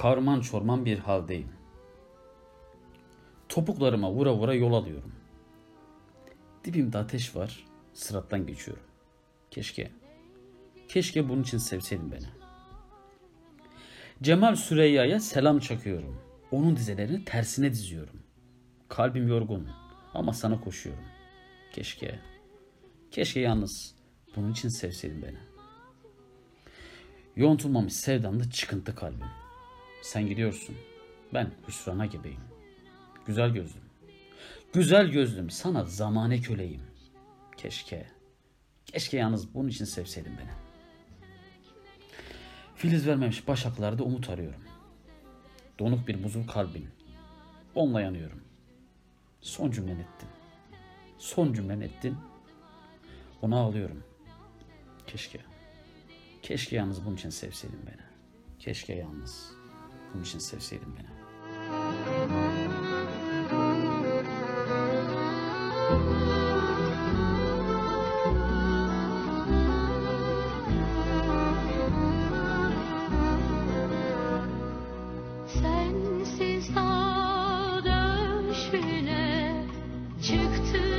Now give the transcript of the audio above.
Karman çorman bir haldeyim. Topuklarıma vura vura yol alıyorum. Dibimde ateş var, sırattan geçiyorum. Keşke, keşke bunun için sevseydin beni. Cemal Süreyya'ya selam çakıyorum. Onun dizelerini tersine diziyorum. Kalbim yorgun ama sana koşuyorum. Keşke, keşke yalnız bunun için sevseydin beni. Yontulmamış sevdamda çıkıntı kalbim. Sen gidiyorsun. Ben hüsrana gibiyim. Güzel gözlüm. Güzel gözlüm sana zamane köleyim. Keşke. Keşke yalnız bunun için sevseydin beni. Filiz vermemiş başaklarda umut arıyorum. Donuk bir buzul kalbin. Onunla yanıyorum. Son cümlen ettin. Son cümlen ettin. Ona ağlıyorum. Keşke. Keşke yalnız bunun için sevseydin beni. Keşke yalnız bunun için sevseydin beni. Sensiz dağ döşüne çıktı